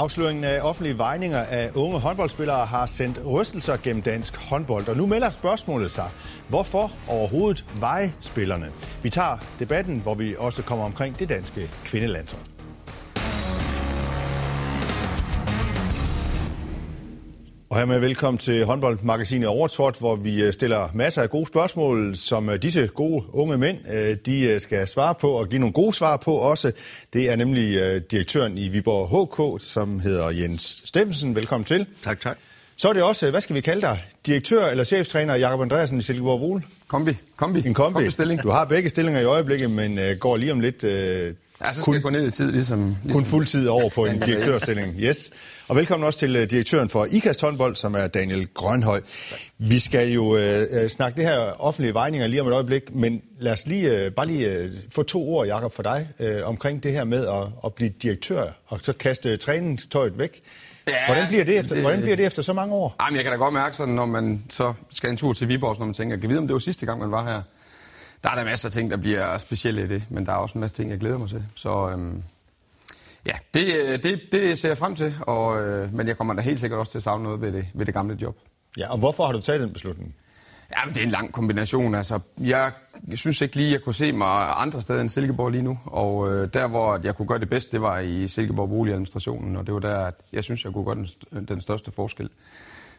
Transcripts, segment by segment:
Afsløringen af offentlige vejninger af unge håndboldspillere har sendt rystelser gennem dansk håndbold. Og nu melder spørgsmålet sig. Hvorfor overhovedet veje spillerne? Vi tager debatten, hvor vi også kommer omkring det danske kvindelandshold. Og hermed velkommen til håndboldmagasinet Overtort, hvor vi øh, stiller masser af gode spørgsmål, som øh, disse gode unge mænd øh, de skal svare på og give nogle gode svar på også. Det er nemlig direktøren i Viborg HK, som hedder Jens Steffensen. Velkommen til. Tak, tak. Så er det også, hvad skal vi kalde dig? Direktør eller cheftræner Jakob Andreasen i Silkeborg Vole? Kombi. Kombi. En kombi. kombi du har begge stillinger i øjeblikket, men går lige om lidt Ja, så skal kun, jeg gå ned i tid, ligesom... ligesom kun fuld tid over på en direktørstilling. Yes. Og velkommen også til øh, direktøren for IKAST håndbold, som er Daniel Grønhøj. Vi skal jo øh, øh, snakke det her offentlige vejninger lige om et øjeblik, men lad os lige, øh, bare lige øh, få to ord, Jakob, for dig, øh, omkring det her med at, at blive direktør, og så kaste træningstøjet væk. Ja, hvordan, bliver det efter, det, hvordan bliver det efter så mange år? Jamen, jeg kan da godt mærke sådan, når man så skal en tur til Viborg, når man tænker, kan vide, om det var sidste gang, man var her? Der er der masser af ting, der bliver specielle i det, men der er også en masse ting, jeg glæder mig til. Så øhm, ja, det, øh, det, det ser jeg frem til, og, øh, men jeg kommer da helt sikkert også til at savne noget ved det, ved det gamle job. Ja, og hvorfor har du taget den beslutning? Ja, men det er en lang kombination. Altså, jeg, jeg synes ikke lige, jeg kunne se mig andre steder end Silkeborg lige nu. Og øh, der, hvor jeg kunne gøre det bedst, det var i Silkeborg Boligadministrationen, og det var der, at jeg synes, jeg kunne gøre den, den største forskel.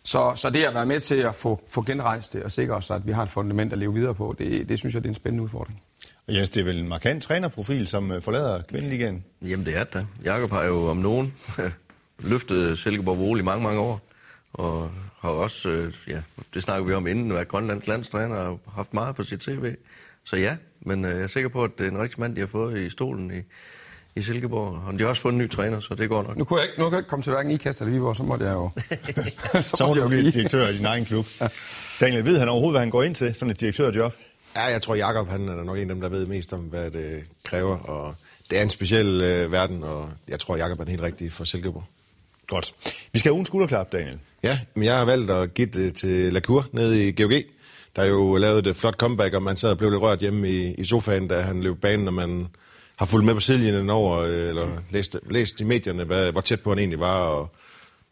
Så, så det at være med til at få, få genrejst det og sikre os, at vi har et fundament at leve videre på, det, det synes jeg, det er en spændende udfordring. Og Jens, det er vel en markant trænerprofil, som øh, forlader kvindeligaen? Jamen det er det. Jakob har jo om nogen løftet Silkeborg Vole i mange, mange år. Og har også, øh, ja, det snakker vi om inden, været Grønlands landstræner og haft meget på sit tv. Så ja, men øh, jeg er sikker på, at det er en rigtig mand, de har fået i stolen i, i Silkeborg. Og de har også fået en ny træner, så det går nok. Nu kunne jeg ikke, nu kan jeg ikke komme til hverken IKAST eller Viborg, så måtte jeg jo... så, så må du blive direktør i din egen klub. Ja. Daniel, ved han overhovedet, hvad han går ind til, sådan et direktørjob? Ja, jeg tror, Jakob han er nok en af dem, der ved mest om, hvad det kræver. Og det er en speciel øh, verden, og jeg tror, Jakob er den helt rigtige for Silkeborg. Godt. Vi skal have ugen skulderklap, Daniel. Ja, men jeg har valgt at give det til Lacour nede i GOG. Der er jo lavet et flot comeback, og man sad og blev lidt rørt hjemme i, i sofaen, da han løb banen, og man har fulgt med på sidelinjen over, øh, eller læst, læst i medierne, hvad, hvor tæt på han egentlig var, og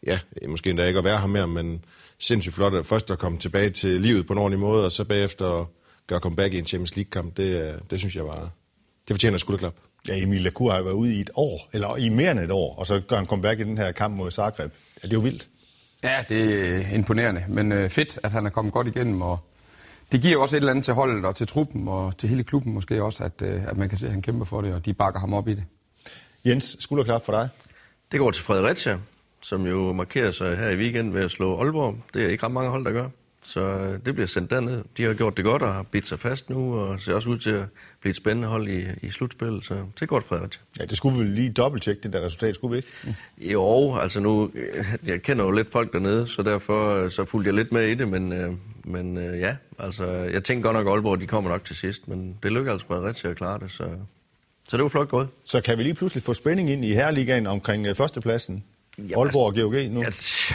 ja, måske endda ikke at være her mere, men sindssygt flot at først at komme tilbage til livet på en ordentlig måde, og så bagefter gøre comeback i en Champions League-kamp, det, det synes jeg var, det fortjener et skulderklap. Ja, Emil Lacour har været ude i et år, eller i mere end et år, og så gør han comeback i den her kamp mod Zagreb. Ja, det er jo vildt. Ja, det er imponerende, men øh, fedt, at han er kommet godt igennem, og det giver også et eller andet til holdet og til truppen og til hele klubben måske også, at, øh, at man kan se, at han kæmper for det, og de bakker ham op i det. Jens, skulderklap for dig? Det går til Fredericia, som jo markerer sig her i weekend ved at slå Aalborg. Det er ikke ret mange hold, der gør. Så øh, det bliver sendt derned. De har gjort det godt og har bidt sig fast nu, og ser også ud til at blive et spændende hold i, i slutspillet. Så det går Fredericia. Ja, det skulle vi lige dobbelttjekke, det der resultat, skulle vi ikke? Mm. Jo, altså nu, jeg kender jo lidt folk dernede, så derfor så fulgte jeg lidt med i det, men, øh, men øh, ja, altså, jeg tænker godt nok, at Aalborg de kommer nok til sidst, men det lykker altså Fredericia at klare det, så, så det var flot gået. Så kan vi lige pludselig få spænding ind i herreligaen omkring førstepladsen? Jamen, Aalborg og GOG nu? Jeg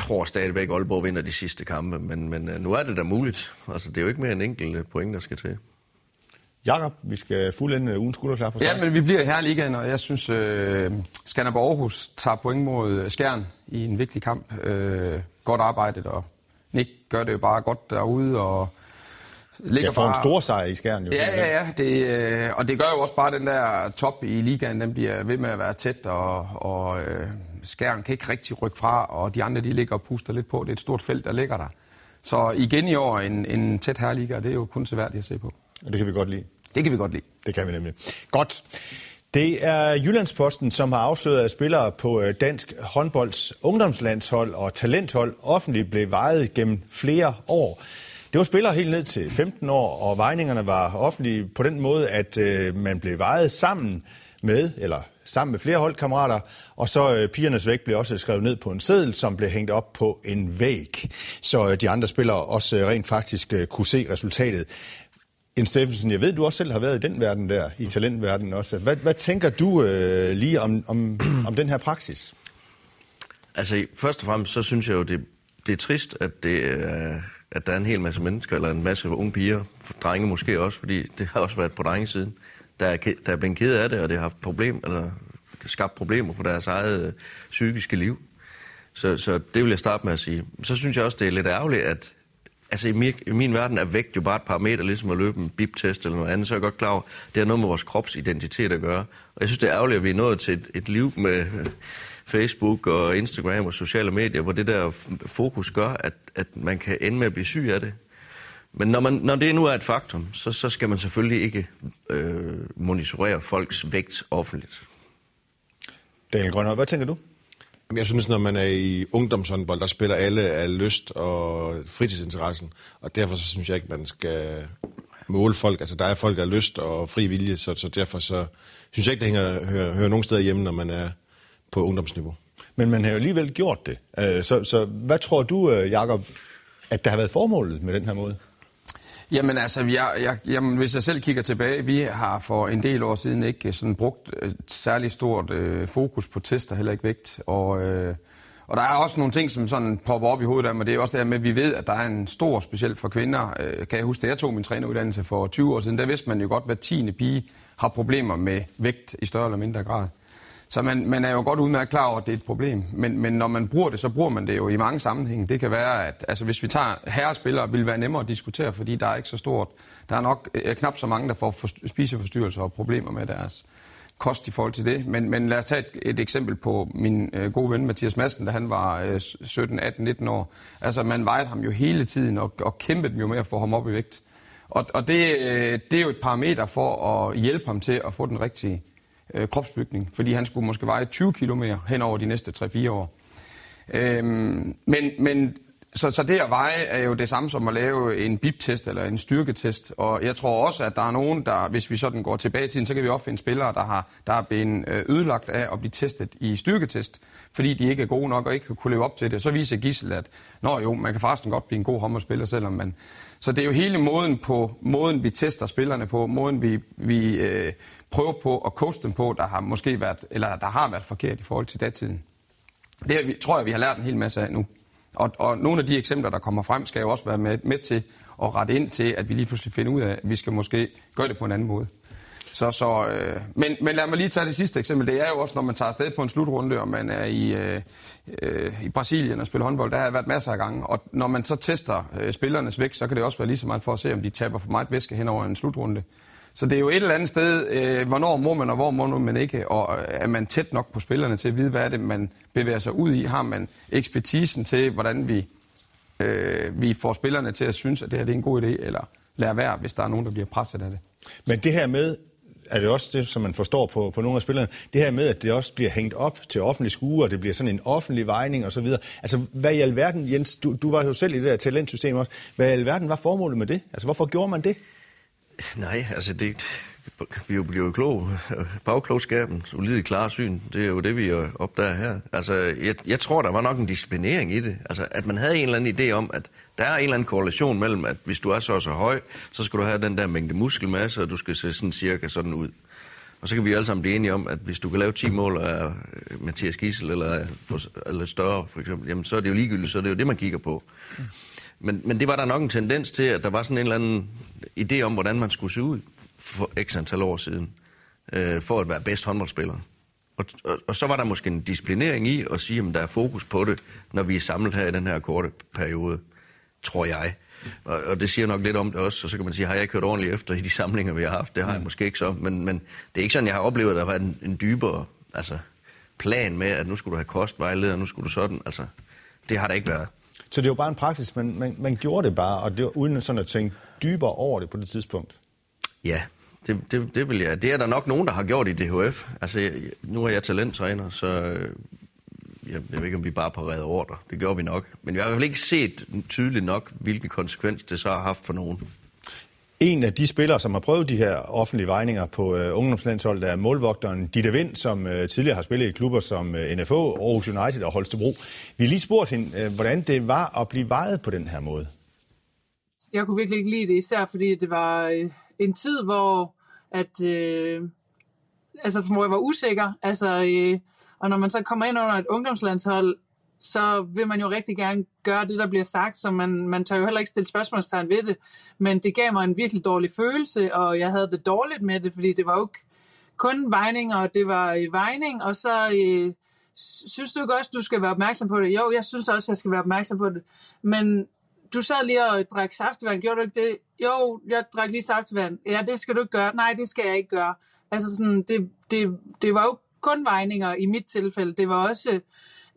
tror stadigvæk, at Aalborg vinder de sidste kampe, men, men øh, nu er det da muligt. Altså, det er jo ikke mere en enkelt øh, point, der skal til. Jakob, vi skal fuldende øh, ugens skulderklap på Ja, men vi bliver her i ligaen, og jeg synes, øh, Skanderborg Aarhus tager point mod Skjern i en vigtig kamp. Øh, godt arbejdet, og Nick gør det jo bare godt derude, og ligger ja, for bare... en stor sejr i Skjern. Jo, ja, ja, ja. Det, øh, og det gør jo også bare, den der top i ligaen, den bliver ved med at være tæt, og, og øh, Skjern kan ikke rigtig rykke fra, og de andre de ligger og puster lidt på. Det er et stort felt, der ligger der. Så igen i år en, en tæt herliga, det er jo kun seværdigt at se på. Og det kan vi godt lide. Det kan vi godt lide. Det kan vi nemlig. Godt. Det er Jyllandsposten, som har afsløret, at spillere på øh, dansk håndbolds ungdomslandshold og talenthold offentligt blev vejet gennem flere år. Det var spillere helt ned til 15 år, og vejningerne var offentlige på den måde, at øh, man blev vejet sammen med, eller sammen med flere holdkammerater, og så øh, pigernes vægt blev også skrevet ned på en seddel, som blev hængt op på en væg, så øh, de andre spillere også øh, rent faktisk øh, kunne se resultatet. En Steffensen, jeg ved, du også selv har været i den verden der, i talentverdenen også. Hvad, hvad tænker du øh, lige om, om, om den her praksis? Altså, først og fremmest, så synes jeg jo, det, det er trist, at, det, øh, at der er en hel masse mennesker, eller en masse unge piger, drenge måske også, fordi det har også været på drengesiden, der er, der er blevet ked af det, og det har haft problem, eller skabt problemer for deres eget øh, psykiske liv. Så, så det vil jeg starte med at sige. Så synes jeg også, det er lidt ærgerligt, at altså i min, i min verden er vægt jo bare et par meter, ligesom at løbe en bip-test eller noget andet, så er jeg godt klar over, det har noget med vores kropsidentitet at gøre. Og jeg synes, det er ærgerligt, at vi er nået til et, et liv med øh, Facebook og Instagram og sociale medier, hvor det der fokus gør, at, at man kan ende med at blive syg af det. Men når, man, når det nu er et faktum, så, så skal man selvfølgelig ikke øh, monitorere folks vægt offentligt. Daniel Grønner, hvad tænker du? Jeg synes, når man er i ungdomshåndbold, der spiller alle af lyst og fritidsinteressen. Og derfor så synes jeg ikke, man skal måle folk. Altså, der er folk, der er lyst og fri vilje, så, så derfor så synes jeg ikke, det hænger, hører, hører nogen steder hjemme, når man er på ungdomsniveau. Men man har jo alligevel gjort det. Øh, så, så hvad tror du, øh, Jakob, at der har været formålet med den her måde? Jamen altså, jeg, jeg, jamen, hvis jeg selv kigger tilbage, vi har for en del år siden ikke øh, sådan brugt øh, et særligt stort øh, fokus på tester, heller ikke vægt. Og, øh, og der er også nogle ting, som sådan popper op i hovedet af mig. Det er også det med, at vi ved, at der er en stor, specielt for kvinder. Øh, kan jeg huske, da jeg tog min træneruddannelse for 20 år siden, der vidste man jo godt, at hver tiende pige har problemer med vægt i større eller mindre grad. Så man, man er jo godt udmærket klar over, at det er et problem. Men, men når man bruger det, så bruger man det jo i mange sammenhænge. Det kan være, at altså, hvis vi tager herrespillere, vil det være nemmere at diskutere, fordi der er ikke så stort. Der er nok øh, knap så mange, der får for, spiseforstyrrelser og problemer med deres kost i forhold til det. Men, men lad os tage et, et eksempel på min øh, gode ven Mathias Madsen, da han var øh, 17, 18, 19 år. Altså man vejede ham jo hele tiden og, og kæmpede jo med at få ham op i vægt. Og, og det, øh, det er jo et parameter for at hjælpe ham til at få den rigtige øh, kropsbygning, fordi han skulle måske veje 20 km hen over de næste 3-4 år. Øhm, men, men så, så det at veje er jo det samme som at lave en bip-test eller en styrketest. Og jeg tror også, at der er nogen, der, hvis vi sådan går tilbage i tiden, så kan vi også finde spillere, der har, der er blevet øh, ødelagt af at blive testet i styrketest, fordi de ikke er gode nok og ikke kunne leve op til det. Så viser Gissel, at Nå jo, man kan faktisk godt blive en god håndboldspiller, selvom man... Så det er jo hele måden på, måden vi tester spillerne på, måden vi, vi øh, prøver på at coache dem på, der har måske været, eller der har været forkert i forhold til datiden. Det tror jeg, vi har lært en hel masse af nu. Og, og nogle af de eksempler, der kommer frem, skal jo også være med, med til at rette ind til, at vi lige pludselig finder ud af, at vi skal måske gøre det på en anden måde. Så, så, øh, men, men lad mig lige tage det sidste eksempel. Det er jo også, når man tager afsted på en slutrunde, og man er i, øh, øh i Brasilien og spiller håndbold. Der har været masser af gange. Og når man så tester øh, spillernes vægt, så kan det også være lige så meget for at se, om de taber for meget væske hen over en slutrunde. Så det er jo et eller andet sted, øh, hvornår må man, og hvor må man ikke, og øh, er man tæt nok på spillerne til at vide, hvad er det, man bevæger sig ud i? Har man ekspertisen til, hvordan vi, øh, vi får spillerne til at synes, at det her det er en god idé, eller lade være, hvis der er nogen, der bliver presset af det? Men det her med, er det også det, som man forstår på, på nogle af spillerne, det her med, at det også bliver hængt op til offentlig skue, og det bliver sådan en offentlig vejning og så videre. Altså, hvad i alverden, Jens, du, du var jo selv i det der talentsystem også, hvad i alverden var formålet med det? Altså, hvorfor gjorde man det? Nej, altså det, vi bliver jo kloge. Bagklogskaben, solide klare syn, det er jo det, vi opdager her. Altså, jeg, jeg tror, der var nok en disciplinering i det. Altså, at man havde en eller anden idé om, at der er en eller anden korrelation mellem, at hvis du er så og så høj, så skal du have den der mængde muskelmasse, og du skal se sådan cirka sådan ud. Og så kan vi alle sammen blive enige om, at hvis du kan lave 10 mål af Mathias Gissel, eller, eller større for eksempel, jamen så er det jo ligegyldigt, så er det jo det, man kigger på. Mm. Men, men det var der nok en tendens til, at der var sådan en eller anden idé om, hvordan man skulle se ud for x antal år siden, øh, for at være bedst håndboldspiller. Og, og, og så var der måske en disciplinering i at sige, at der er fokus på det, når vi er samlet her i den her korte periode, tror jeg. Og, og det siger nok lidt om det også, og så kan man sige, har jeg ikke hørt ordentligt efter i de samlinger, vi har haft? Det har jeg måske ikke så, men, men det er ikke sådan, jeg har oplevet, at der var en, en dybere altså, plan med, at nu skulle du have kostvejleder, nu skulle du sådan, altså, det har der ikke været. Så det var bare en praksis, men man, man gjorde det bare, og det var uden sådan at tænke dybere over det på det tidspunkt? Ja, det, det, det vil jeg. Det er der nok nogen, der har gjort i DHF. Altså, nu er jeg talenttræner, så øh, jeg, jeg ved ikke, om vi bare på redde ordre. Det gjorde vi nok. Men vi har i hvert fald ikke set tydeligt nok, hvilken konsekvens det så har haft for nogen. En af de spillere, som har prøvet de her offentlige vejninger på øh, ungdomslandsholdet, er målvogteren Ditte Vind, som øh, tidligere har spillet i klubber som øh, NFO, Aarhus United og Holstebro. Vi har lige spurgt hende, øh, hvordan det var at blive vejet på den her måde. Jeg kunne virkelig ikke lide det, især fordi det var øh, en tid, hvor at, øh, altså, hvor jeg var usikker. Altså, øh, og når man så kommer ind under et ungdomslandshold, så vil man jo rigtig gerne gøre det, der bliver sagt, så man, man tør jo heller ikke stille spørgsmålstegn ved det. Men det gav mig en virkelig dårlig følelse, og jeg havde det dårligt med det, fordi det var jo ikke kun vejning, og det var i vejning, og så øh, synes du ikke også, du skal være opmærksom på det? Jo, jeg synes også, jeg skal være opmærksom på det. Men du sad lige og drak saftevand, gjorde du ikke det? Jo, jeg drak lige saftevand. Ja, det skal du ikke gøre. Nej, det skal jeg ikke gøre. Altså sådan, det, det, det var jo kun vejninger i mit tilfælde. Det var også,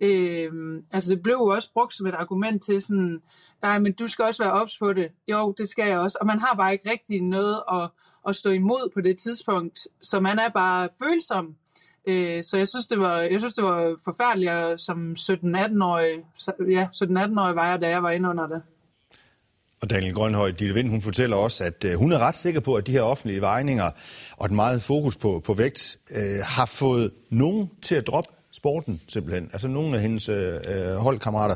øh, altså det blev jo også brugt som et argument til sådan, nej, men du skal også være ops på det. Jo, det skal jeg også. Og man har bare ikke rigtig noget at, at stå imod på det tidspunkt, så man er bare følsom. Øh, så jeg synes, det var, jeg synes, det var forfærdeligt som 17-18-årig, ja, 17-18-årig var jeg, da jeg var inde under det. Og Daniel Grønhøj, Ditte Vind, hun fortæller også, at øh, hun er ret sikker på, at de her offentlige vejninger og et meget fokus på, på vægt øh, har fået nogen til at droppe sporten simpelthen. Altså nogle af hendes øh, øh, holdkammerater.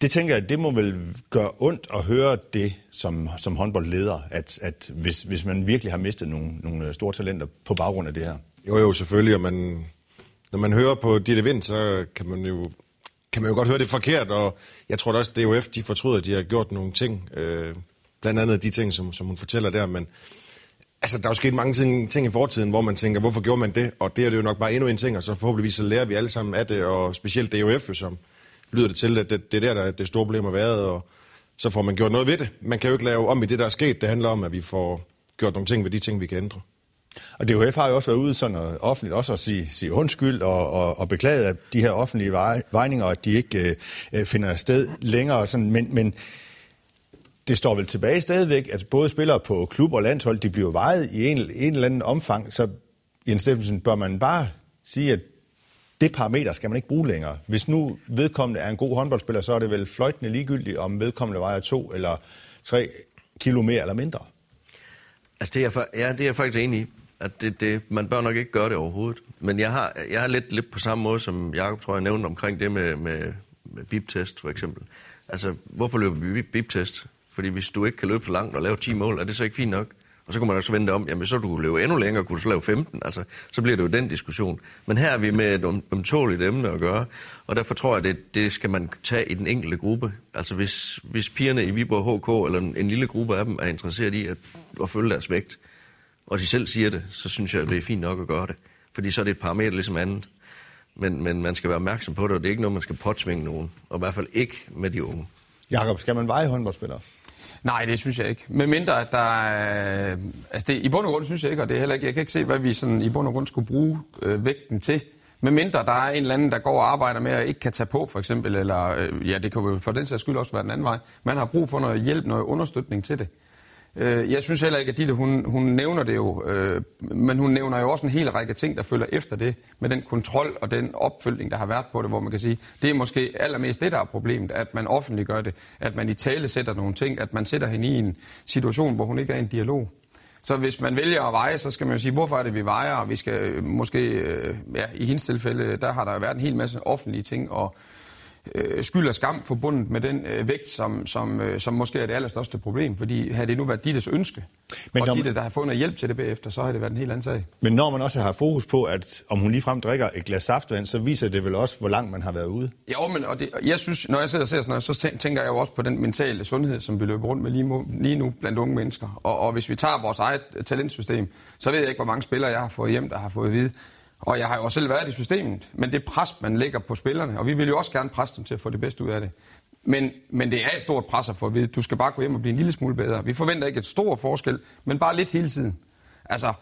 Det tænker jeg, det må vel gøre ondt at høre det som, som håndboldleder, at, at hvis, hvis man virkelig har mistet nogle, nogle øh, store talenter på baggrund af det her. Jo, jo, selvfølgelig. Og man, når man hører på Ditte Vind, så kan man jo kan man jo godt høre det forkert, og jeg tror da også, at DOF de fortryder, at de har gjort nogle ting. Øh, blandt andet de ting, som, som hun fortæller der, men altså, der er jo sket mange ting, ting i fortiden, hvor man tænker, hvorfor gjorde man det? Og det er det jo nok bare endnu en ting, og så forhåbentlig så lærer vi alle sammen af det, og specielt DOF, som lyder det til, at det, det er der, der det store problem har været, og så får man gjort noget ved det. Man kan jo ikke lave om i det, der er sket. Det handler om, at vi får gjort nogle ting ved de ting, vi kan ændre. Og DHF har jo også været ude sådan noget offentligt også at sige, sige undskyld og, og, og beklage at de her offentlige vej, vejninger, at de ikke øh, øh finder sted længere. Sådan, men, men det står vel tilbage stadigvæk, at både spillere på klub og landshold, de bliver vejet i en, en eller anden omfang. Så Jens Steffensen, bør man bare sige, at det parameter skal man ikke bruge længere. Hvis nu vedkommende er en god håndboldspiller, så er det vel fløjtende ligegyldigt, om vedkommende vejer to eller tre kilo mere eller mindre. Altså det er, ja, det er jeg faktisk enig i at det, det, man bør nok ikke gøre det overhovedet. Men jeg har, jeg har lidt, lidt på samme måde, som Jacob tror jeg nævnte omkring det med, med, med bip-test for eksempel. Altså, hvorfor løber vi bip-test? Fordi hvis du ikke kan løbe så langt og lave 10 mål, er det så ikke fint nok? Og så kunne man også vente om, jamen så du løbe endnu længere, kunne du så lave 15. Altså, så bliver det jo den diskussion. Men her er vi med et omtåligt emne at gøre, og derfor tror jeg, det, det skal man tage i den enkelte gruppe. Altså hvis, hvis pigerne i Viborg HK, eller en, en lille gruppe af dem, er interesseret i at, at følge deres vægt, og de selv siger det, så synes jeg, at det er fint nok at gøre det. Fordi så er det et parameter ligesom andet. Men, men man skal være opmærksom på det, og det er ikke noget, man skal påtvinge nogen. Og i hvert fald ikke med de unge. Jakob, skal man veje håndboldspillere? Nej, det synes jeg ikke. Med mindre, at der er... Altså, det, i bund og grund synes jeg ikke, og det er heller ikke... Jeg kan ikke se, hvad vi sådan, i bund og grund skulle bruge øh, vægten til. Med mindre der er en eller anden, der går og arbejder med at ikke kan tage på, for eksempel, eller øh, ja, det kan jo for den sags skyld også være den anden vej. Man har brug for noget hjælp, noget understøtning til det. Øh, jeg synes heller ikke, at Ditte, hun, hun nævner det jo, øh, men hun nævner jo også en hel række ting, der følger efter det, med den kontrol og den opfølgning, der har været på det, hvor man kan sige, det er måske allermest det, der er problemet, at man offentliggør det, at man i tale sætter nogle ting, at man sætter hende i en situation, hvor hun ikke er i en dialog. Så hvis man vælger at veje, så skal man jo sige, hvorfor er det, vi vejer, og vi skal øh, måske, øh, ja, i hendes tilfælde, der har der været en hel masse offentlige ting, og øh, skyld og skam forbundet med den øh, vægt, som, som, øh, som måske er det allerstørste problem. Fordi havde det nu været Dittes ønske, Men og Ditte, der har noget hjælp til det bagefter, så har det været en helt anden sag. Men når man også har fokus på, at om hun ligefrem drikker et glas saftvand, så viser det vel også, hvor langt man har været ude? Ja, men og det, jeg synes, når jeg sidder og ser sådan noget, så tænker jeg jo også på den mentale sundhed, som vi løber rundt med lige, lige nu blandt unge mennesker. Og, og hvis vi tager vores eget talentsystem, så ved jeg ikke, hvor mange spillere jeg har fået hjem, der har fået at vide, og jeg har jo også selv været i systemet, men det pres, man lægger på spillerne, og vi vil jo også gerne presse dem til at få det bedste ud af det. Men, men det er et stort pres at få at vide, du skal bare gå hjem og blive en lille smule bedre. Vi forventer ikke et stort forskel, men bare lidt hele tiden. Altså,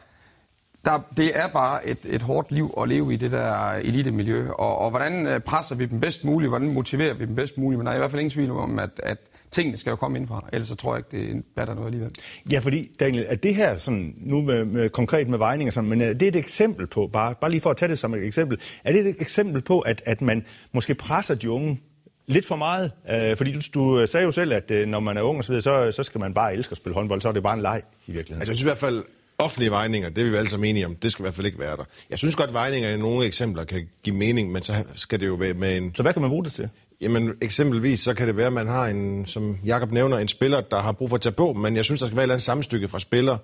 der, det er bare et, et hårdt liv at leve i det der elitemiljø, og, og hvordan øh, presser vi dem bedst muligt, hvordan motiverer vi dem bedst muligt, men der er i hvert fald ingen tvivl om, at, at tingene skal jo komme indfra, ellers så tror jeg ikke, det batter noget alligevel. Ja, fordi Daniel, er det her sådan, nu med, med konkret med vejninger, sådan, men er det et eksempel på, bare, bare lige for at tage det som et eksempel, er det et eksempel på, at, at man måske presser de unge lidt for meget? Øh, fordi du, du sagde jo selv, at øh, når man er ung og så, videre, så, så skal man bare elske at spille håndbold, så er det bare en leg i virkeligheden. Altså jeg synes i hvert fald, offentlige vejninger, det er vi alle sammen enige om, det skal i hvert fald ikke være der. Jeg synes godt, at vejninger i nogle eksempler kan give mening, men så skal det jo være med en... Så hvad kan man bruge det til? Jamen eksempelvis, så kan det være, at man har en, som Jakob nævner, en spiller, der har brug for at tage på, men jeg synes, der skal være et eller andet samstykke fra spiller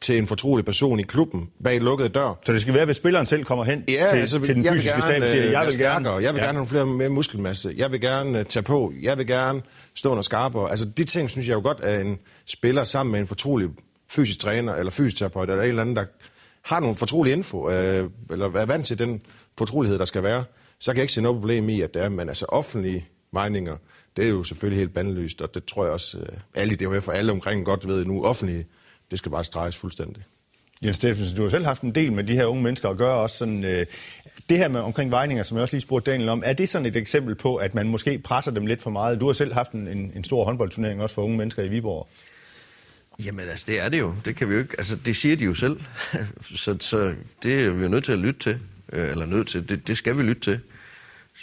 til en fortrolig person i klubben bag lukkede dør. Så det skal være, hvis spilleren selv kommer hen ja, til, altså, til den fysiske stab og siger, øh, jeg vil gerne, jeg vil ja. gerne have flere mere muskelmasse, jeg vil gerne uh, tage på, jeg vil gerne stå under skarpere. Altså de ting, synes jeg jo godt, at en spiller sammen med en fortrolig fysisk træner eller fysioterapeut eller en eller anden, der har nogle fortrolige info, øh, eller er vant til den fortrolighed, der skal være, så kan jeg ikke se noget problem i, at det er, men altså offentlige meninger, det er jo selvfølgelig helt bandelyst, og det tror jeg også, øh, alle i DHF og alle omkring godt ved nu, offentlige, det skal bare streges fuldstændig. Jens Steffensen, du har selv haft en del med de her unge mennesker at gøre også sådan, øh, det her med omkring vejninger, som jeg også lige spurgte Daniel om, er det sådan et eksempel på, at man måske presser dem lidt for meget? Du har selv haft en, en, en stor håndboldturnering også for unge mennesker i Viborg. Jamen altså, det er det jo. Det kan vi jo ikke. Altså, det siger de jo selv. så, så det er vi jo nødt til at lytte til. Øh, eller nødt til. Det, det skal vi lytte til.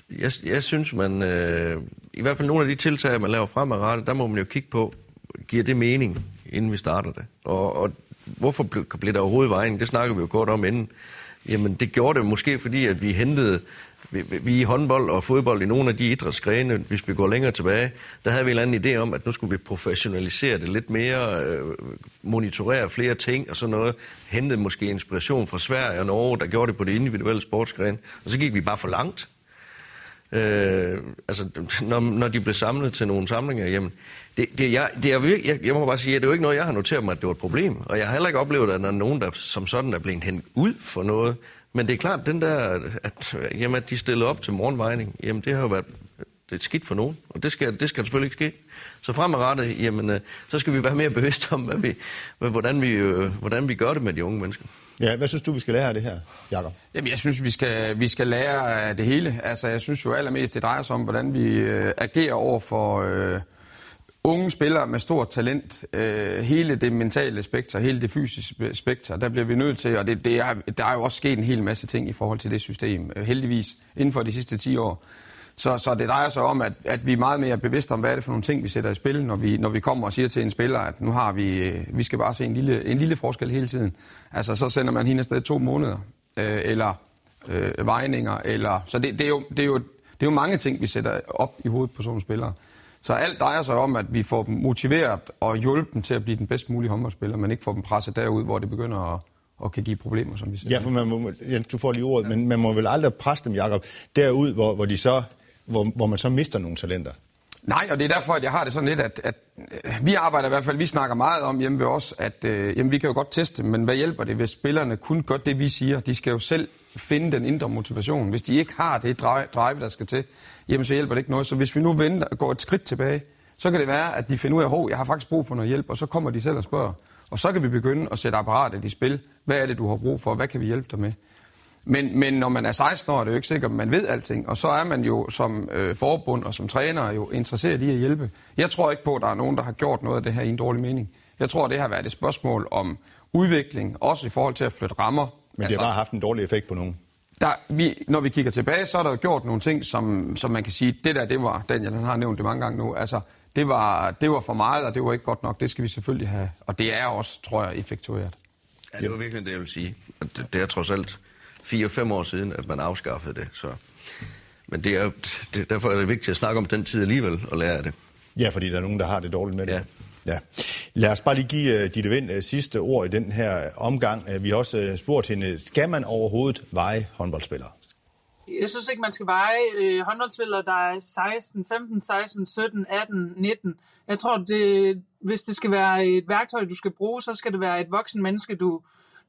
Jeg, jeg synes, man... Øh, I hvert fald nogle af de tiltag, man laver fremadrettet, der må man jo kigge på, giver det mening, inden vi starter det? Og, og hvorfor blev, blev der overhovedet vejen? Det snakker vi jo kort om inden. Jamen, det gjorde det måske, fordi at vi hentede vi, vi i håndbold og fodbold i nogle af de idrætsgrene, hvis vi går længere tilbage, der havde vi en eller anden idé om, at nu skulle vi professionalisere det lidt mere, øh, monitorere flere ting og sådan noget. Hentede måske inspiration fra Sverige og Norge, der gjorde det på det individuelle sportsgren. Og så gik vi bare for langt. Øh, altså, når, når de blev samlet til nogle samlinger, jamen, det, det, jeg, det er, jeg, jeg må bare sige, at det er jo ikke noget, jeg har noteret mig, at det var et problem. Og jeg har heller ikke oplevet, at der er nogen, der som sådan er blevet hængt ud for noget. Men det er klart, den der, at, jamen, at de stillede op til morgenvejning, jamen det har jo været det er skidt for nogen, og det skal, det skal selvfølgelig ikke ske. Så fremadrettet, jamen, øh, så skal vi være mere bevidste om, hvad vi, hvordan, vi, øh, hvordan vi gør det med de unge mennesker. Ja, hvad synes du, vi skal lære af det her, Jakob? Jamen, jeg synes, vi skal, vi skal lære af det hele. Altså, jeg synes jo allermest, det drejer sig om, hvordan vi øh, agerer over for øh, unge spillere med stort talent. Øh, hele det mentale spektrum, hele det fysiske spektrum, der bliver vi nødt til, og det, det er, der er jo også sket en hel masse ting i forhold til det system, øh, heldigvis, inden for de sidste 10 år. Så, så det drejer sig om, at, at vi er meget mere bevidste om, hvad er det for nogle ting, vi sætter i spil, når vi, når vi kommer og siger til en spiller, at nu har vi, øh, vi skal bare se en lille, en lille forskel hele tiden. Altså, så sender man hende afsted to måneder, øh, eller øh, vejninger, eller... Så det, det, er jo, det, er jo, det er jo mange ting, vi sætter op i hovedet på sådan nogle spillere. Så alt drejer sig om, at vi får dem motiveret og hjulpet dem til at blive den bedst mulige håndboldspiller, men ikke får dem presset derud, hvor det begynder at, og kan give problemer, som vi siger. Ja, for man må, ja, du får lige ordet, ja. men man må vel aldrig presse dem, Jacob, derud, hvor, hvor de så hvor, hvor man så mister nogle talenter. Nej, og det er derfor, at jeg har det sådan lidt, at, at øh, vi arbejder i hvert fald, vi snakker meget om hjemme ved os, at øh, jamen, vi kan jo godt teste, men hvad hjælper det, hvis spillerne kun gør det, vi siger? De skal jo selv finde den indre motivation. Hvis de ikke har det drive, der skal til, jamen så hjælper det ikke noget. Så hvis vi nu venter går et skridt tilbage, så kan det være, at de finder ud af, at jeg har faktisk brug for noget hjælp, og så kommer de selv og spørger. Og så kan vi begynde at sætte apparatet i spil. Hvad er det, du har brug for? Hvad kan vi hjælpe dig med? Men, men når man er 16 år, er det jo ikke sikkert, at man ved alting. Og så er man jo som øh, forbund og som træner jo interesseret i at hjælpe. Jeg tror ikke på, at der er nogen, der har gjort noget af det her i en dårlig mening. Jeg tror, det har været et spørgsmål om udvikling, også i forhold til at flytte rammer. Men det altså, har bare haft en dårlig effekt på nogen. Der, vi, når vi kigger tilbage, så er der jo gjort nogle ting, som, som man kan sige, det der, det var, Daniel han har nævnt det mange gange nu, altså, det var, det var for meget, og det var ikke godt nok. Det skal vi selvfølgelig have, og det er også, tror jeg, effektueret. Ja, det var virkelig det, jeg vil sige. Det, det er trods alt 4-5 år siden, at man afskaffede det. Så. Men det er, det, derfor er det vigtigt at snakke om den tid alligevel og lære af det. Ja, fordi der er nogen, der har det dårligt med det. Ja. Ja. Lad os bare lige give uh, Ditte Vind uh, sidste ord i den her omgang. Uh, vi har også uh, spurgt hende, skal man overhovedet veje håndboldspillere? Jeg synes ikke, man skal veje øh, håndboldspillere, der er 16, 15, 16, 17, 18, 19. Jeg tror, det, hvis det skal være et værktøj, du skal bruge, så skal det være et voksen menneske, du,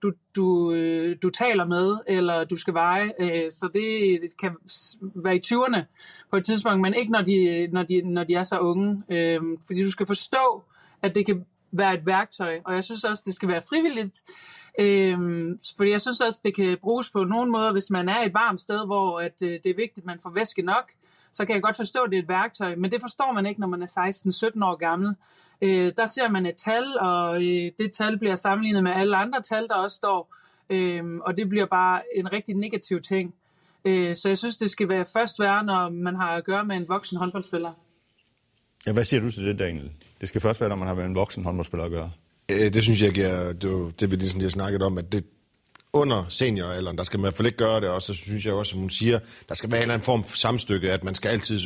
du, du, øh, du taler med, eller du skal veje. Øh, så det kan være i 20'erne på et tidspunkt, men ikke når de, når de, når de er så unge. Øh, fordi du skal forstå, at det kan være et værktøj, og jeg synes også, det skal være frivilligt. Øhm, fordi jeg synes også, det kan bruges på nogle måder, hvis man er et varmt sted, hvor at, øh, det er vigtigt, at man får væske nok, så kan jeg godt forstå, at det er et værktøj, men det forstår man ikke, når man er 16-17 år gammel. Øh, der ser man et tal, og øh, det tal bliver sammenlignet med alle andre tal, der også står, øh, og det bliver bare en rigtig negativ ting. Øh, så jeg synes, det skal være først være, når man har at gøre med en voksen håndboldspiller. Ja, hvad siger du til det, Daniel? Det skal først være, når man har med en voksen håndboldspiller at gøre. Øh, det synes jeg giver, det, det vi ligesom, jeg snakket om, at det, under senioralderen, der skal man i hvert fald ikke gøre det, og så synes jeg også, som hun siger, der skal være en eller anden form for samstykke, at man skal altid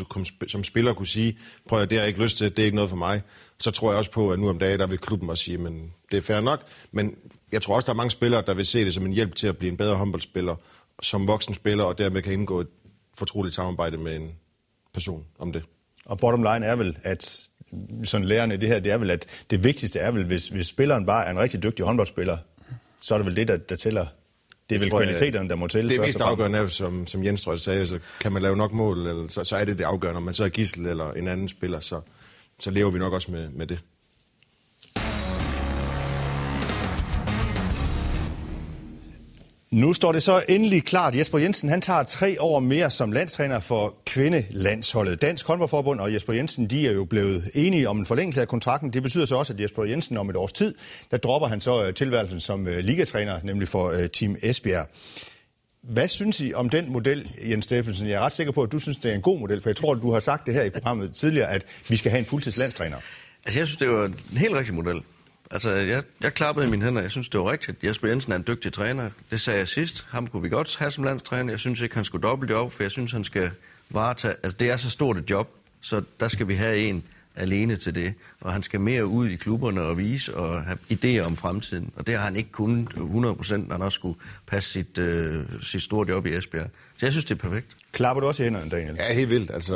som spiller kunne sige, prøv at det har jeg ikke lyst til, det er ikke noget for mig. Så tror jeg også på, at nu om dagen, der vil klubben også sige, men det er fair nok, men jeg tror også, der er mange spillere, der vil se det som en hjælp til at blive en bedre håndboldspiller, som voksen spiller, og dermed kan indgå et fortroligt samarbejde med en person om det. Og bottom line er vel, at sådan lærerne i det her, det er vel, at det vigtigste er vel, hvis, hvis spilleren bare er en rigtig dygtig håndboldspiller, så er det vel det, der, der tæller. Det er vel kvaliteterne, der må tælle. Det mest afgørende er, som, som Jens jeg sagde, så kan man lave nok mål, eller, så, så er det det afgørende. Om man så er Gissel eller en anden spiller, så, så lever vi nok også med, med det. Nu står det så endelig klart. Jesper Jensen han tager tre år mere som landstræner for kvindelandsholdet. Dansk håndboldforbund og Jesper Jensen de er jo blevet enige om en forlængelse af kontrakten. Det betyder så også, at Jesper Jensen om et års tid, der dropper han så øh, tilværelsen som øh, ligatræner, nemlig for øh, Team Esbjerg. Hvad synes I om den model, Jens Steffensen? Jeg er ret sikker på, at du synes, det er en god model, for jeg tror, at du har sagt det her i programmet tidligere, at vi skal have en fuldtidslandstræner. Altså, jeg synes, det var en helt rigtig model. Altså, jeg, jeg klappede i mine hænder. Jeg synes, det var rigtigt. Jesper Jensen er en dygtig træner. Det sagde jeg sidst. Ham kunne vi godt have som landstræner. Jeg synes ikke, han skulle dobbelt op, for jeg synes, han skal varetage... Altså, det er så stort et job, så der skal vi have en alene til det. Og han skal mere ud i klubberne og vise og have idéer om fremtiden. Og det har han ikke kun 100 procent, når han også skulle passe sit, øh, sit store job i Esbjerg. Så jeg synes, det er perfekt. Klapper du også i hænderne, Daniel? Ja, helt vildt. Altså,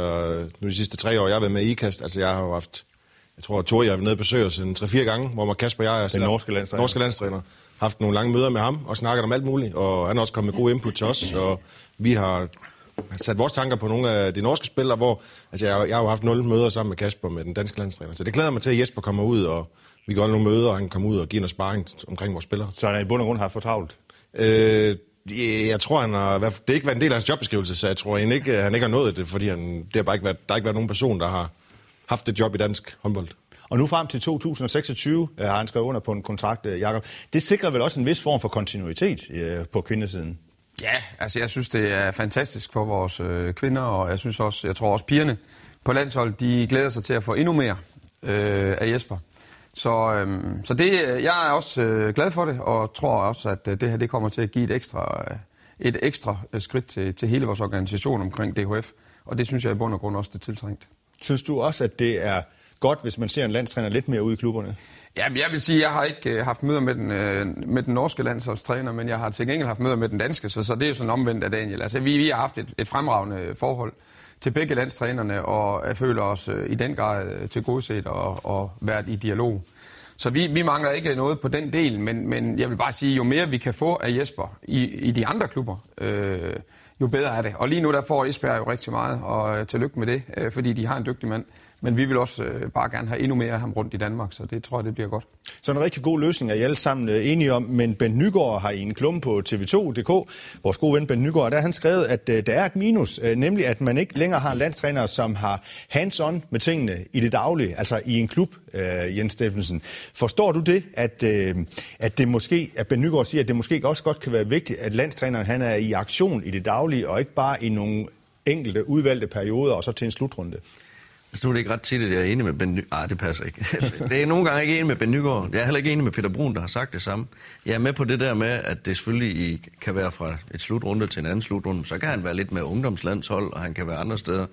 nu de sidste tre år, jeg har været med i IKAST, altså jeg har jo haft, jeg tror, at Tori har været nede og besøge os en 3-4 gange, hvor man Kasper og jeg er Den norske landstræner. norske landstræner, haft nogle lange møder med ham og snakket om alt muligt, og han har også kommet med gode input til os, og vi har sat vores tanker på nogle af de norske spillere, hvor altså jeg, jeg har jo haft nul møder sammen med Kasper med den danske landstræner. Så det glæder mig til, at Jesper kommer ud, og vi gør nogle møder, og han kan komme ud og give noget sparring omkring vores spillere. Så han er i bund og grund har for travlt. Øh, jeg tror, han har, det har ikke været en del af hans jobbeskrivelse, så jeg tror egentlig ikke, han ikke har nået det, fordi han, det har bare ikke været, der har ikke været nogen person, der har haft et job i dansk håndbold. Og nu frem til 2026 øh, har han skrevet under på en kontrakt, øh, Jakob. Det sikrer vel også en vis form for kontinuitet øh, på kvindesiden? Ja, altså jeg synes, det er fantastisk for vores øh, kvinder, og jeg synes også, jeg tror også pigerne på landshold, de glæder sig til at få endnu mere øh, af Jesper. Så, øh, så det, jeg er også øh, glad for det, og tror også, at øh, det her det kommer til at give et ekstra, øh, et ekstra øh, skridt til, til hele vores organisation omkring DHF. Og det synes jeg i bund og grund også, det er tiltrængt. Synes du også, at det er godt, hvis man ser en landstræner lidt mere ude i klubberne? Jamen, jeg vil sige, jeg har ikke øh, haft møder med den, øh, med den norske landsholdstræner, men jeg har til gengæld haft møder med den danske, så, så det er jo sådan omvendt af Daniel. Altså, vi, vi har haft et, et fremragende forhold til begge landstrænerne, og jeg føler os øh, i den grad øh, til godset og, og været i dialog. Så vi, vi mangler ikke noget på den del, men, men jeg vil bare sige, jo mere vi kan få af Jesper i, i de andre klubber, øh, jo bedre er det. Og lige nu der får Esbjerg jo rigtig meget, og øh, tillykke med det, øh, fordi de har en dygtig mand. Men vi vil også øh, bare gerne have endnu mere af ham rundt i Danmark, så det tror jeg, det bliver godt. Så en rigtig god løsning er I alle sammen øh, enige om, men Ben Nygaard har i en klum på TV2.dk, vores gode ven Ben Nygaard, der har han skrevet, at øh, der er et minus, øh, nemlig at man ikke længere har en landstræner, som har hands-on med tingene i det daglige, altså i en klub, øh, Jens Steffensen. Forstår du det, at, øh, at det måske, at Ben Nygaard siger, at det måske også godt kan være vigtigt, at landstræneren han er i aktion i det daglige, og ikke bare i nogle enkelte udvalgte perioder, og så til en slutrunde? Altså, nu er det ikke ret tit, at jeg er enig med Ben Nygaard. Ah, det passer ikke. det er nogle gange ikke enig med Ben Nygaard. Jeg er heller ikke enig med Peter Brun, der har sagt det samme. Jeg er med på det der med, at det selvfølgelig kan være fra et slutrunde til en anden slutrunde. Så kan han være lidt med ungdomslandshold, og han kan være andre steder.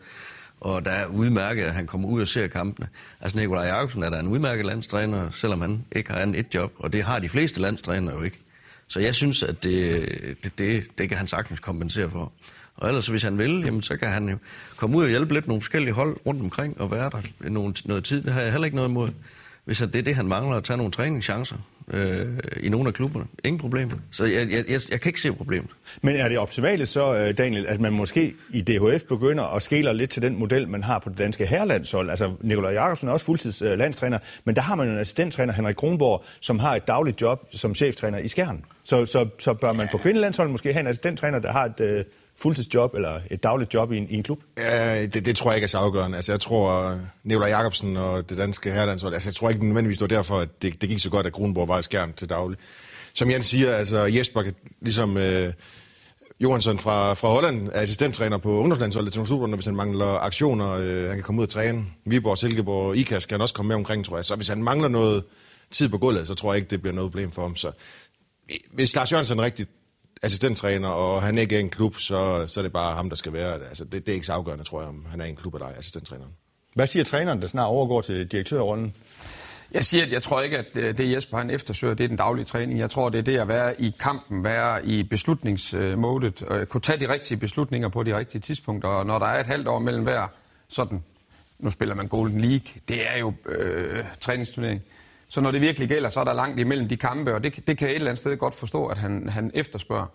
Og der er udmærket, at han kommer ud og ser kampene. Altså Nikolaj Jacobsen er der en udmærket landstræner, selvom han ikke har andet et job. Og det har de fleste landstrænere jo ikke. Så jeg synes, at det, det, det, det kan han sagtens kompensere for. Og ellers, hvis han vil, jamen, så kan han jo komme ud og hjælpe lidt nogle forskellige hold rundt omkring og være der nogle, noget tid. Det har jeg heller ikke noget imod. Hvis det er det, han mangler, at tage nogle træningschancer øh, i nogle af klubberne. Ingen problem. Så jeg, jeg, jeg, jeg kan ikke se problemet. Men er det optimale så, øh, Daniel, at man måske i DHF begynder at skele lidt til den model, man har på det danske herrelandshold? Altså, Nikolaj Jacobsen er også fuldtids øh, landstræner, men der har man en assistenttræner, Henrik Kronborg, som har et dagligt job som cheftræner i Skjern. Så, så, så bør man på kvindelandsholdet måske have en assistenttræner, der har et øh, fuldtidsjob eller et dagligt job i en, i en klub? Ja, det, det tror jeg ikke er så afgørende. Altså, jeg tror, Nikolaj Jacobsen og det danske herrelandshold, altså, jeg tror ikke nødvendigvis, det var derfor, at det, det gik så godt, at Kronborg var i skærm til daglig. Som Jens siger, altså Jesper, kan, ligesom øh, Johansson fra, fra Holland, er assistenttræner på ungdomslandsholdet til nogle hvis han mangler aktioner, øh, han kan komme ud og træne. Viborg, Silkeborg, Ikas kan han også komme med omkring, tror jeg. Så hvis han mangler noget tid på gulvet, så tror jeg ikke, det bliver noget problem for ham. Så hvis Lars Jørgensen er rigtig assistenttræner, og han ikke er en klub, så, så er det bare ham, der skal være. Altså, det, det er ikke så afgørende, tror jeg, om han er i en klub eller ej, assistenttræneren. Hvad siger træneren, der snart overgår til direktørrollen? Jeg siger, at jeg tror ikke, at øh, det Jesper han eftersøger, det er den daglige træning. Jeg tror, det er det at være i kampen, være i beslutningsmodet, og kunne tage de rigtige beslutninger på de rigtige tidspunkter. Og når der er et halvt år mellem hver sådan, nu spiller man Golden League, det er jo øh, træningsturnering, så når det virkelig gælder, så er der langt imellem de kampe, og det, det kan jeg et eller andet sted godt forstå, at han, han efterspørger.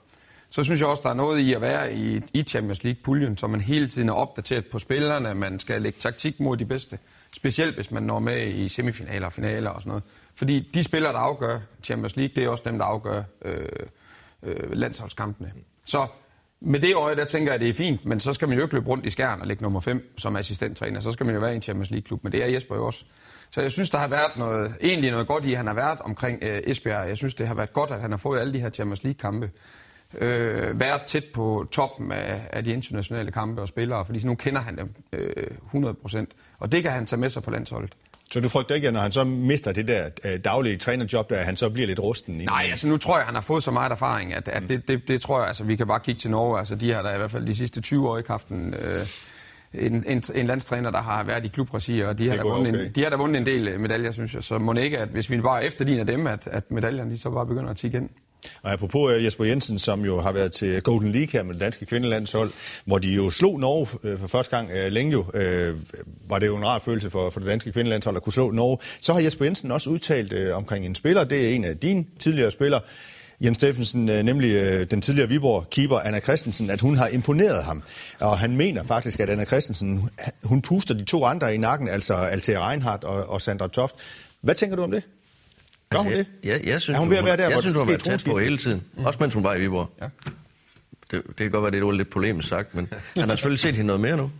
Så synes jeg også, der er noget i at være i, i Champions League-puljen, så man hele tiden er opdateret på spillerne, man skal lægge taktik mod de bedste. Specielt hvis man når med i semifinaler og finaler og sådan noget. Fordi de spillere, der afgør Champions League, det er også dem, der afgør øh, øh, landsholdskampene. Så med det øje, der tænker jeg, at det er fint, men så skal man jo ikke løbe rundt i skærn og lægge nummer 5 som assistenttræner. Så skal man jo være i en Champions League-klub, men det er Jesper jo også. Så jeg synes, der har været noget, egentlig noget godt i, at han har været omkring øh, Esbjerg. Jeg synes, det har været godt, at han har fået alle de her Champions League-kampe. Øh, været tæt på toppen af, af de internationale kampe og spillere, fordi nu kender han dem øh, 100%. Og det kan han tage med sig på landsholdet. Så du frygter ikke, at når han så mister det der øh, daglige trænerjob, der han så bliver lidt rusten? I Nej, altså nu tror jeg, at han har fået så meget erfaring, at, at det, det, det tror jeg, altså vi kan bare kigge til Norge, altså de har da i hvert fald de sidste 20 år ikke haft en, øh, en, en, en landstræner, der har været i klubregi, og de har, da vundet, okay. en, de har da vundet en del øh, medaljer, synes jeg. Så må det ikke, at hvis vi bare efterligner dem, at, at medaljerne de så bare begynder at tige ind. Og apropos uh, Jesper Jensen, som jo har været til Golden League her med det danske kvindelandshold, hvor de jo slog Norge uh, for første gang længe jo, uh, var det jo en rar følelse for, for det danske kvindelandshold at kunne slå Norge. Så har Jesper Jensen også udtalt uh, omkring en spiller, det er en af dine tidligere spillere, Jens Steffensen, nemlig den tidligere Viborg-keeper Anna Christensen, at hun har imponeret ham. Og han mener faktisk, at Anna Christensen, hun puster de to andre i nakken, altså Altea Reinhardt og, og Sandra Toft. Hvad tænker du om det? Gør hun altså, det? Jeg, jeg, jeg synes, er hun ved at være der, jeg synes, hun har været tæt på hele tiden. Mm. Også mens hun var i Viborg. Ja. Det, det kan godt være, det er lidt polemisk sagt, men han har selvfølgelig set hende noget mere nu.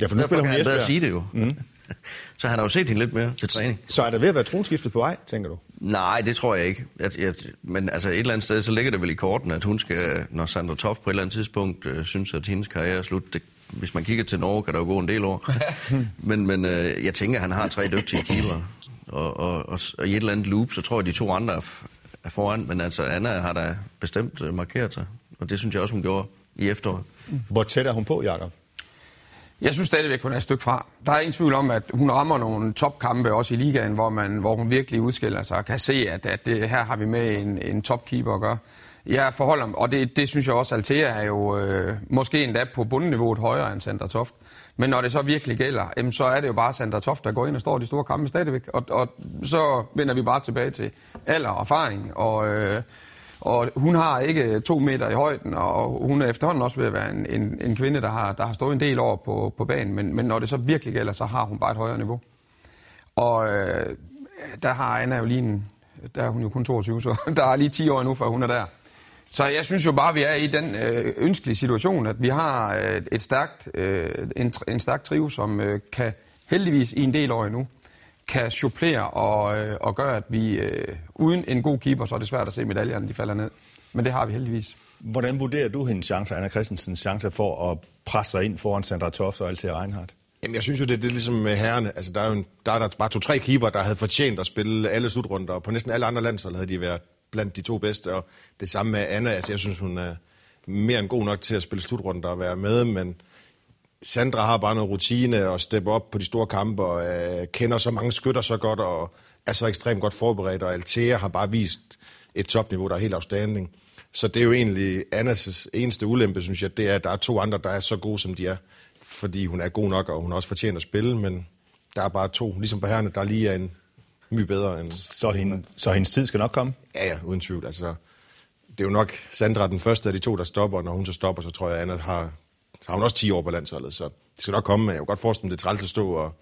Ja, for nu spiller hun i Esbjerg. sige det jo. Mm. Så han har jo set hende lidt mere til træning. Så er der ved at være tronskiftet på vej, tænker du? Nej, det tror jeg ikke. Jeg, jeg, men altså et eller andet sted, så ligger det vel i korten, at hun skal, når Sandra Toft på et eller andet tidspunkt øh, synes, at hendes karriere er slut, det, hvis man kigger til Norge, kan der jo gå en del år. men men øh, jeg tænker, at han har tre dygtige keeper. Og, og, og, og i et eller andet loop, så tror jeg, at de to andre er, foran. Men altså, Anna har da bestemt øh, markeret sig. Og det synes jeg også, hun gjorde i efteråret. Hvor tæt er hun på, Jacob? Jeg synes stadigvæk, hun er et stykke fra. Der er ingen tvivl om, at hun rammer nogle topkampe også i ligaen, hvor, man, hvor hun virkelig udskiller sig og kan se, at, at det, her har vi med en, en topkeeper at gøre. Jeg forholder mig, og det, det synes jeg også, Altea er jo øh, måske endda på bundniveauet højere end Sandra Toft. Men når det så virkelig gælder, jamen, så er det jo bare Sandra Toft, der går ind og står de store kampe stadigvæk. Og, og så vender vi bare tilbage til alder og erfaring. Og, øh, og hun har ikke øh, to meter i højden, og hun er efterhånden også ved at være en, en, en kvinde, der har, der har stået en del år på, på banen. Men, men når det så virkelig gælder, så har hun bare et højere niveau. Og øh, der har Anna jo lige en, der er hun jo kun 22, så der er lige 10 år endnu, før hun er der. Så jeg synes jo bare, at vi er i den øh, ønskelige situation, at vi har øh, et stærkt, øh, en, en stærk trive, som øh, kan heldigvis i en del år endnu, kan supplere og, øh, og gøre, at vi øh, uden en god keeper, så er det svært at se medaljerne, de falder ned. Men det har vi heldigvis. Hvordan vurderer du hendes chancer, Anna Christensens chancer for at presse sig ind foran Sandra Toft og Altea Reinhardt? Jamen, jeg synes jo, det, det er ligesom med herrene. Altså, der er jo en, der er der bare to-tre keeper, der havde fortjent at spille alle slutrunder, og på næsten alle andre landshold havde de været blandt de to bedste, og det samme med Anna. Altså, jeg synes, hun er mere end god nok til at spille slutrunder og være med, men Sandra har bare noget rutine og steppe op på de store kampe, og øh, kender så mange skytter så godt, og er så ekstremt godt forberedt, og Altea har bare vist et topniveau, der er helt afstanding. Så det er jo egentlig Annas eneste ulempe, synes jeg, det er, at der er to andre, der er så gode, som de er. Fordi hun er god nok, og hun også fortjent at spille, men der er bare to, ligesom på herrene, der lige er en my bedre end... Så, hende, så hendes tid skal nok komme? Ja, ja, uden tvivl. Altså, det er jo nok Sandra den første af de to, der stopper, og når hun så stopper, så tror jeg, at Anna har, så har hun også 10 år på landsholdet, så det skal nok komme. Men jeg kan godt forestille mig, det er træls at stå og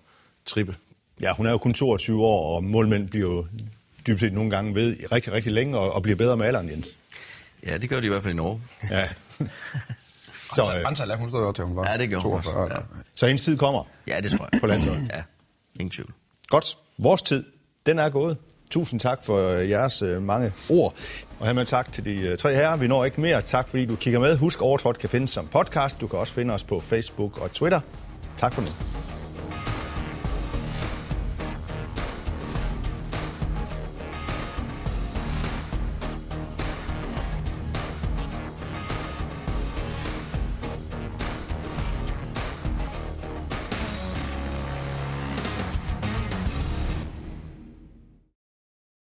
trippe. Ja, hun er jo kun 22 år, og målmænd bliver jo dybest set nogle gange ved rigtig, rigtig længe, og, og bliver bedre med alderen, Jens. Ja, det gør de i hvert fald i Norge. Ja. Så, øh, Ansala, hun stod jo til, hun var Ja, det gjorde hun også, 42. ja. Så hendes tid kommer Ja, det tror jeg. på landsholdet. Ja, ingen tvivl. Godt. Vores tid, den er gået. Tusind tak for øh, jeres øh, mange ord. Og hermed tak til de øh, tre herrer. Vi når ikke mere. Tak fordi du kigger med. Husk, Overtrådt kan findes som podcast. Du kan også finde os på Facebook og Twitter. Tak for nu.